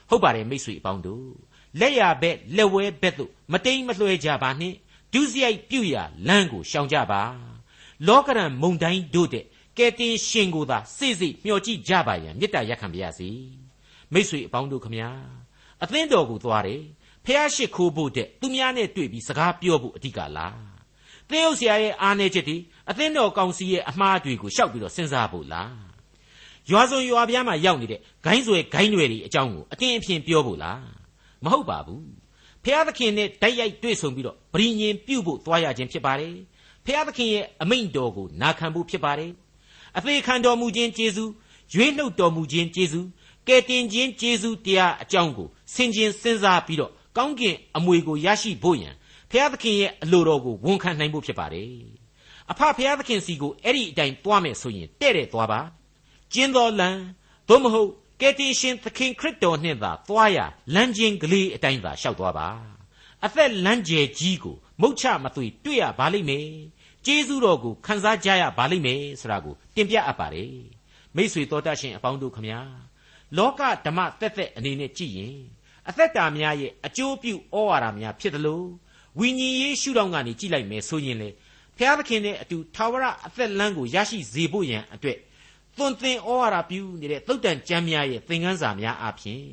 ဟုတ်ပါတယ်မိတ်ဆွေအပေါင်းတို့လက်ရဘက်လက်ဝဲဘက်တို့မတိမ်မလွှဲကြပါနှင့်ဒုစရိုက်ပြုရာလမ်းကိုရှောင်ကြပါလောကရန်မုန်တိုင်းတို့တဲ့ကဲတင်ရှင်ကိုသာစိစိမျှော်ကြည့်ကြပါရန်မေတ္တာရက်ခံပါရစေမိษွေအပေါင်းတို့ခမညာအသင်းတော်ကိုသွားတယ်ဖះရှိခိုးဖို့တဲ့သူများနဲ့တွေ့ပြီးစကားပြောဖို့အဓိကလားသင်းဥဆရာရဲ့အားနေချက်ဒီ အသင်းတော်ကောင်စီရဲ့အမှားတွေကိုရှောက်ပြီးတော့စဉ်းစားဖို့လားရွာစုံရွာပြားမှာရောက်နေတဲ့ဂိုင်းဆွဲဂိုင်းတွေတွေအကြောင်းကိုအတင်းအဖျင်ပြောဖို့လားမဟုတ်ပါဘူးဖះသခင်နဲ့တိုက်ရိုက်တွေ့ဆုံပြီးတော့ဗြိညင်ပြုတ်ဖို့သွားရခြင်းဖြစ်ပါတယ်ဖះသခင်ရဲ့အမိန့်တော်ကိုနာခံဖို့ဖြစ်ပါတယ်အသေးခံတော်မူခြင်းကျေးဇူးရွေးနှုတ်တော်မူခြင်းကျေးဇူးကယ်တင်ခြင်းကျေးဇူးတရားအကြောင်းကိုဆင်ခြင်စဉ်းစားပြီးတော့ကောင်းကင်အမွေကိုရရှိဖို့ရန်ဖျားသခင်ရဲ့အလိုတော်ကိုဝန်ခံနိုင်ဖို့ဖြစ်ပါတယ် အဖဖျားသခင်စီကိုအဲ့ဒီအတိုင်းသွားမယ်ဆိုရင်တဲ့တဲ့သွားပါကျင်းတော်လံသို့မဟုတ်ကယ်တင်ရှင်သခင်ခရစ်တော်နှင့်သာသွားရလမ်းချင်းကလေးအတိုင်းသာရှောက်သွားပါအသက်လမ်းကျယ်ကြီးကိုမုတ်ချမသွေတွေ့ရပါလိမ့်မယ်ကျေးဇူးတော်ကိုခံစားကြရပါလိမ့်မယ်ဆိုတာကိုတင်ပြအပ်ပါတယ်မိษွေတော်တတ်ရှင်အပေါင်းတို့ခမညာလောကဓမ္မတက်တက်အနေနဲ့ကြည့်ရင်အသက်တာများရဲ့အကျိုးပြုဩဝါဒများဖြစ်တယ်လို့ဝိညာဉ်ရေးရှုထောင့်ကနေကြည့်လိုက်မယ်ဆိုရင်လေ ဖျားသခင်နဲ့အတူထာဝရအသက်လမ်းကိုရရှိစေဖို့ရန်အတွက်သွန်သင်ဩဝါဒပြုနေတဲ့သုတ်တန်ကျမ်းများရဲ့သင်ခန်းစာများအပြင်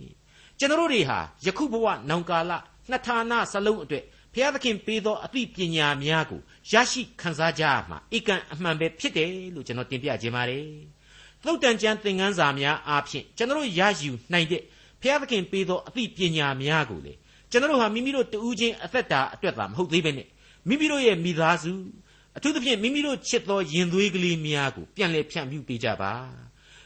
ကျွန်တော်တို့တွေဟာယခုဘဝနောင်ကာလနှစ်ဌာနစလုံးအတွက်ဘုရားသခင်ပေးသောအသိပညာများကိုရရှိခံစားကြရမှာအကန့်အမှန်ပဲဖြစ်တယ်လို့ကျွန်တော်တင်ပြခြင်းပါတယ်။သုတ်တန်ကျမ်းသင်ခန်းစာများအားဖြင့်ကျွန်တော်ရယူနိုင်တဲ့ဘုရားသခင်ပေးသောအသိပညာများကိုလေကျွန်တော်ဟာမိမိတို့တူးချင်းအသက်တာအတွက်သာမဟုတ်သေးပဲနဲ့မိမိတို့ရဲ့မိသားစု အထူးသဖြင့်မိမိတို့ချစ်သောရင်သွေးကလေးများကိုပြန်လည်ဖြန့်ဖြူးပေးကြပါ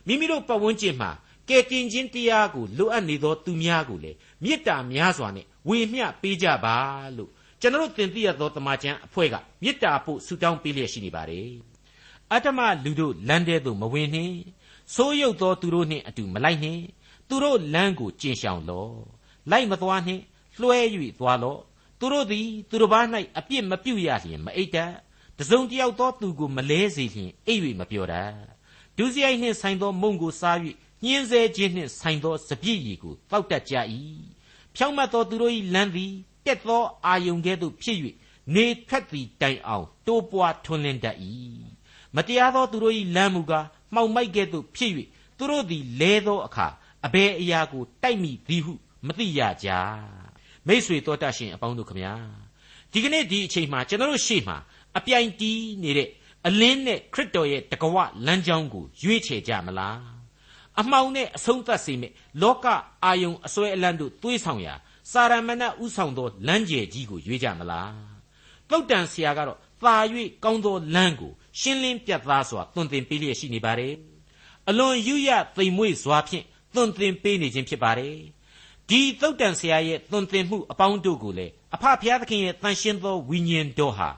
မိမိတို့ပတ်ဝန်းကျင်မှာကယ်တင်ခြင်းတရားကိုလိုအပ်နေသောသူများကိုလေမေတ္တာများစွာနဲ့ဝေမျှပေးကြပါလို့ကျွန်တော်တင်ပြရသောတမန်ကျန်အဖွဲ့ကမေတ္တာပို့ဆုတောင်းပေးလျက်ရှိနေပါတယ်အတ္တမလူတို့လမ်းထဲသို့မဝင်နှင့်ဆိုးရုပ်သောသူတို့နှင့်အတူမလိုက်နှင့်သူတို့လမ်းကိုကျင့်ရှောင်လော့လိုက်မသွားနှင့်လွှဲ၍သွားလော့သူတို့သည်သူတို့ဘာ၌အပြစ်မပြုရလျင်မအိတ်တတ် တစုံတယောက်သောသူကိုမလဲစေလျင်အိပ်၍မပြောတတ်ဒုစရိုက်နှင့်ဆိုင်သောမုံကိုစား၍ညှင်းဆဲခြင်းနှင့်ဆိုင်သောစပြည့်ရည်ကိုတောက်တတ်ကြ၏ဖြောင့်မတ်သောသူတို့၏လမ်းသည်တက်သောအာယုန်ကဲ့သို့ဖြစ်၍နေထွက်သည်တိုင်အောင်တိုးပွားထွန်းလင်းတတ်၏မတရားသောသူတို့၏လမ်းမူကားမှောင်မိုက်ကဲ့သို့ဖြစ်၍သူတို့သည်လဲသောအခါအဘယ်အရာကိုတိုက်မိသည်ဟုမသိရကြမိษွေတော်တတ်ရှင်အပေါင်းတို့ခမညာဒီကနေ့ဒီအချိန်မှာကျွန်တော်တို့ရှေ့မှာ အပြိုင်တီးနေတဲ့အလင်းနဲ့ခရစ်တော်ရဲ့တကဝလမ်းကြောင်းကိုရွေးချယ်ကြမလားအမှောင်နဲ့အဆုံးသတ်စေမယ့်လောကအာယုံအစွဲအလန့်တို့သွေးဆောင်ရာစာရမဏဥဆောင်သောလမ်းကျယ်ကြီးကိုရွေးကြမလားတုတ်တန်ဆရာကတော့သာ၍ကောင်းသောလမ်းကိုရှင်းလင်းပြတ်သားစွာသွန်သင်ပေးလျက်ရှိနေပါတယ်အလွန်ယူရသိမ်မွေ့စွာဖြင့်သွန်သင်ပေးနေခြင်းဖြစ်ပါတယ်ဒီတုတ်တန်ဆရာရဲ့သွန်သင်မှုအပေါင်းတို့ကိုလည်းအဖဖျားသခင်ရဲ့တန်ရှင်းသောဝိညာဉ်တော်ဟာ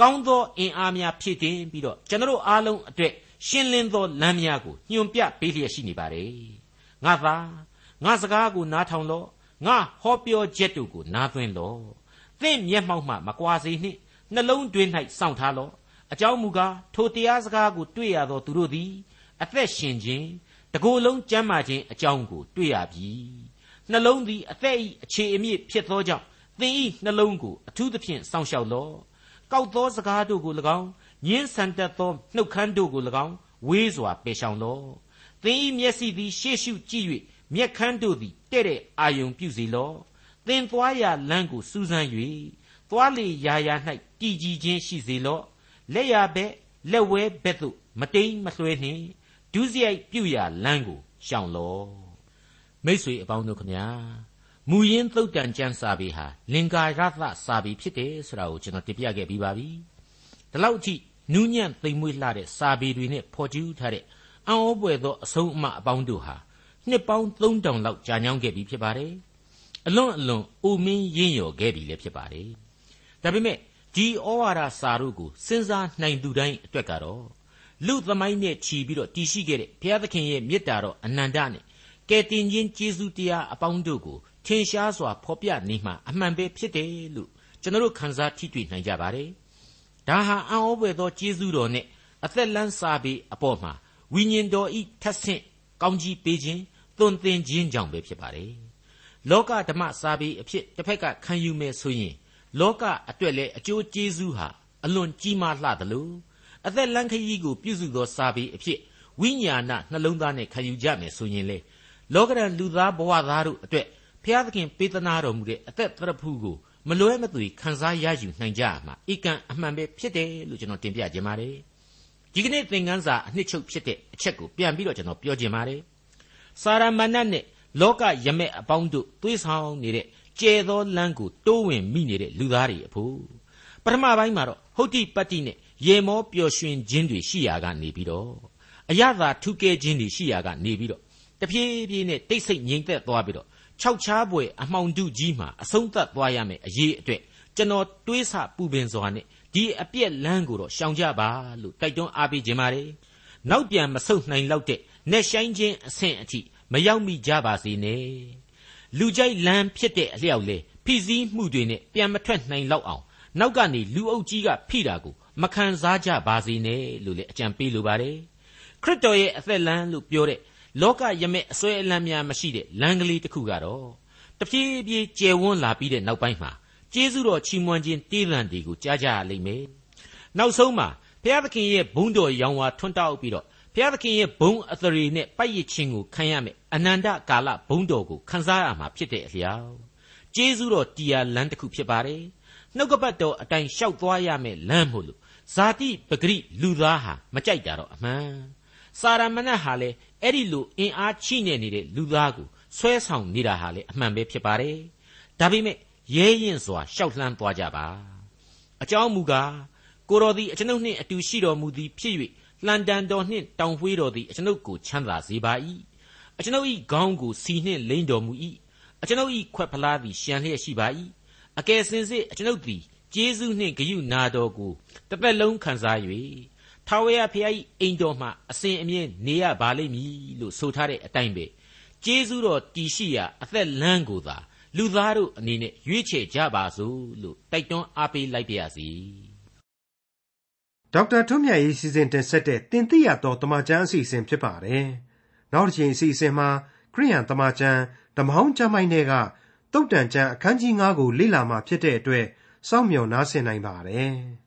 ကောင်းသောအင်အားများဖြည့်တင်ပြီးတော့ကျွန်တော်အားလုံးအတွက်ရှင်းလင်းသောလမ်းများကိုညွှန်ပြပေးလျက်ရှိနေပါတယ်ငါသာငါစကားကိုနားထောင်လော့ငါဟောပြောချက်တို့ကိုနားသွင်းလော့သင်မျက်မှောက်မှမကွာစေနှင့်နှလုံးတွင်း၌စောင့်ထားလော့အကြောင်းမူကားထိုတရားစကားကိုတွေ့ရသောသူတို့သည်အသက်ရှင်ခြင်းတကိုယ်လုံးကျမ်းမာခြင်းအကြောင်းကိုတွေ့ရပြီနှလုံးသည်အသက်၏အခြေအမြစ်ဖြစ်သောကြောင့်သင်၏နှလုံးကိုအထူးသဖြင့်စောင့်ရှောက်လော့ ကောက်သောစကားတို့ကို၎င်းညင်းဆန်တတ်သောနှုတ်ခမ်းတို့ကို၎င်းဝေးစွာပယ်ရှောင်လော့သင်၏မျက်စိသည်ရှေ့ရှုကြည့်၍မျက်ခမ်းတို့သည်တဲ့တဲ့အာယုံပြုစေလော့သင်သွားရာလမ်းကိုစူးစမ်း၍သွားလေရာရာ၌တည်ကြည်ခြင်းရှိစေလော့လက်ရဘက်လက်ဝဲဘက်သို့မတိမ်မလွှဲနှင့်ဒုစရိုက်ပြုရာလမ်းကိုရှောင်လော့မိတ်ဆွေအပေါင်းတို့ခမညာ မူရင်းသုတ်တန်ကျမ်းစာပေဟာလင်္ကာရသစာပေဖြစ်တယ်ဆိုတာကိုကျွန်တော်တင်ပြခဲ့ပြီးပါပြီဒီလောက်အထိနူးညံ့သိမ်မွေ့လှတဲ့စာပေတွေနဲ့ဖော်ကျူးထားတဲ့အံ့ဩပွေသောအဆုံးအမအပေါင်းတို့ဟာနှစ်ပေါင်း3000လောက်ကြာညောင်းခဲ့ပြီဖြစ်ပါတယ်အလွန်အလွန်အိုမင်းရင်းရော်ခဲ့ပြီလည်းဖြစ်ပါတယ်ဒါပေမဲ့ဒီဩဝါဒစာတို့ကိုစဉ်းစားနိုင်သူတိုင်းအတွက်ကတော့လူသမိုင်းနဲ့ခြီးပြီးတော့တည်ရှိခဲ့တဲ့ဘုရားသခင်ရဲ့မေတ္တာတော်အနန္တနဲ့ကယ်တင်ခြင်းကျေးဇူးတရားအပေါင်းတို့ကို ထင်ရှားစွာဖော်ပြနေမှအမှန်ပဲဖြစ်တယ်လို့ကျွန်တော်တို့ခန်းစားထိတွေ့နိုင်ကြပါတယ်ဒါဟာအံ့ဩဖွယ်သောကျေးဇူးတော်နဲ့အသက်လန်းစာပေအပေါ်မှာဝိညာဉ်တော်ဤထက်ဆင့်ကောင်းကြီးပေးခြင်းသွန်သင်ခြင်းကြောင့်ပဲဖြစ်ပါတယ်လောကဓမ္မစာပေအဖြစ်တစ်ဖက်ကခံယူမယ်ဆိုရင်လောကအတွက်လည်းအကျိုးကျေးဇူးဟာအလွန်ကြီးမားလှသလိုအသက်လန်းခရီးကိုပြုစုသောစာပေအဖြစ်ဝိညာဏနှလုံးသားနဲ့ခံယူကြမယ်ဆိုရင်လေလောကရန်လူသားဘဝသားတို့အတွက် ဖျားသခင်ပေးသနာတော်မူတဲ့အသက်သရဖူးကိုမလွဲမသွေခံစားရယူနိုင်ကြမှာဧကန်အမှန်ပဲဖြစ်တယ်လို့ကျွန်တော်တင်ပြခြင်းပါတယ်ဒီကနေ့သင်ခန်းစာအနှစ်ချုပ်ဖြစ်တဲ့အချက်ကိုပြန်ပြီးတော့ကျွန်တော်ပြောခြင်းပါတယ်စာရမဏတ်နဲ့လောကယမက်အပေါင်းတို့သွေးဆောင်နေတဲ့ကျဲသောလမ်းကိုတိုးဝင်မိနေတဲ့လူသားတွေအဖို့ပထမပိုင်းမှာတော့ဟုတ်တိပတ္တိနဲ့ရေမောပျော်ရွှင်ခြင်းတွေရှိရာကနေပြီးတော့အရသာထုကဲခြင်းတွေရှိရာကနေပြီးတော့တဖြည်းဖြည်းနဲ့တိတ်ဆိတ်ငြိမ်သက်သွားပြီးတော့ ခြောက်ခြားပွေအမှောင်တုကြီးမှာအဆုံးသတ်သွားရမယ်အရေးအတွက်ကျွန်တော်တွေးဆပူပင်စွာနဲ့ဒီအပြက်လန်းကိုတော့ရှောင်ကြပါလို့တိုက်တွန်းအားပေးခြင်းပါတယ်နောက်ပြန်မဆုတ်နိုင်လောက်တဲ့နဲ့ဆိုင်ခြင်းအဆင့်အထိမရောက်မိကြပါစေနဲ့လူကြိုက်လမ်းဖြစ်တဲ့အလျောက်လေဖိစီးမှုတွေနဲ့ပြန်မထွက်နိုင်လောက်အောင်နောက်ကနေလူအုပ်ကြီးကဖိတာကိုမခံစားကြပါစေနဲ့လို့လည်းအကြံပေးလိုပါတယ်ခရစ်တော်ရဲ့အသက်လမ်းလို့ပြောတဲ့ လောကယမက်အစွဲအလန်းများမရှိတဲ့လမ်းကလေးတစ်ခုကတော့တဖြည်းဖြည်းကျယ်ဝန်းလာပြီးတဲ့နောက်ပိုင်းမှာကျေးဇူးတော်ချီးမွမ်းခြင်းတေးသံတွေကိုကြားကြရလိမ့်မယ်နောက်ဆုံးမှာဘုရားသခင်ရဲ့ဘုန်းတော်ရောင်ဝါထွန်းတောက်ပြီးတော့ဘုရားသခင်ရဲ့ဘုန်းအသရေနဲ့ပိုက်ရခြင်းကိုခံရမယ်အနန္တကာလဘုန်းတော်ကိုခံစားရမှာဖြစ်တဲ့အလျောက်ကျေးဇူးတော်တရားလမ်းတစ်ခုဖြစ်ပါတယ်နှုတ်ကပတ်တော်အတိုင်းလျှောက်သွားရမယ်လမ်းမို့လို့ဇာတိပဂရိလူသားဟာမကြိုက်တာတော့အမှန်စာရမဏတ်ဟာလေ အဲ့ဒီလိုအင်အားချိနေနေတဲ့လူသားကိုဆွဲဆောင်နေတာဟာလေအမှန်ပဲဖြစ်ပါတယ်ဒါပေမဲ့ရဲရင်စွာရှောက်လှမ်းသွားကြပါအကြောင်းမူကားကိုတော်သည်အကျွန်ုပ်နှင့်အတူရှိတော်မူသည်ဖြစ်၍လှန်တန်တော်နှင့်တောင်ဝှေးတော်သည်အကျွန်ုပ်ကိုချမ်းသာစေပါ၏အကျွန်ုပ်၏ခေါင်းကိုစီနှင့်လိမ့်တော်မူ၏အကျွန်ုပ်၏ခွက်ဖလားသည်ရှံလျက်ရှိပါ၏အကယ်စင်စစ်အကျွန်ုပ်သည်ကျေးဇူးနှင့်ဂရုနာတော်ကိုတစ်သက်လုံးခံစား၍ ထာဝရဘုရား၏အိမ်တော်မှာအစဉ်အမြဲနေရပါလိမ့်မည်လို့ဆိုထားတဲ့အတိုင်းပဲကျေးဇူးတော်တည်ရှိရာအသက်လမ်းကိုသာလူသားတို့အနေနဲ့ရွေးချယ်ကြပါစို့လို့တိုက်တွန်းအားပေးလိုက်ပါရစေဒေါက်တာထွန်းမြတ်ရေးစီစဉ်တင်ဆက်တဲ့တင်ပြတော်တမချန်းအစီအစဉ်ဖြစ်ပါတယ်နောက်တစ်ချိန်အစီအစဉ်မှာခရိယန်တမချန်းဓမ္မဟောင်းကျမ်းပိုင်းတွေကတုတ်တန်ကျမ်းအခန်းကြီး9ကိုလေ့လာမှဖြစ်တဲ့အတွက်စောင့်မျှော်နားဆင်နိုင်ပါတယ်။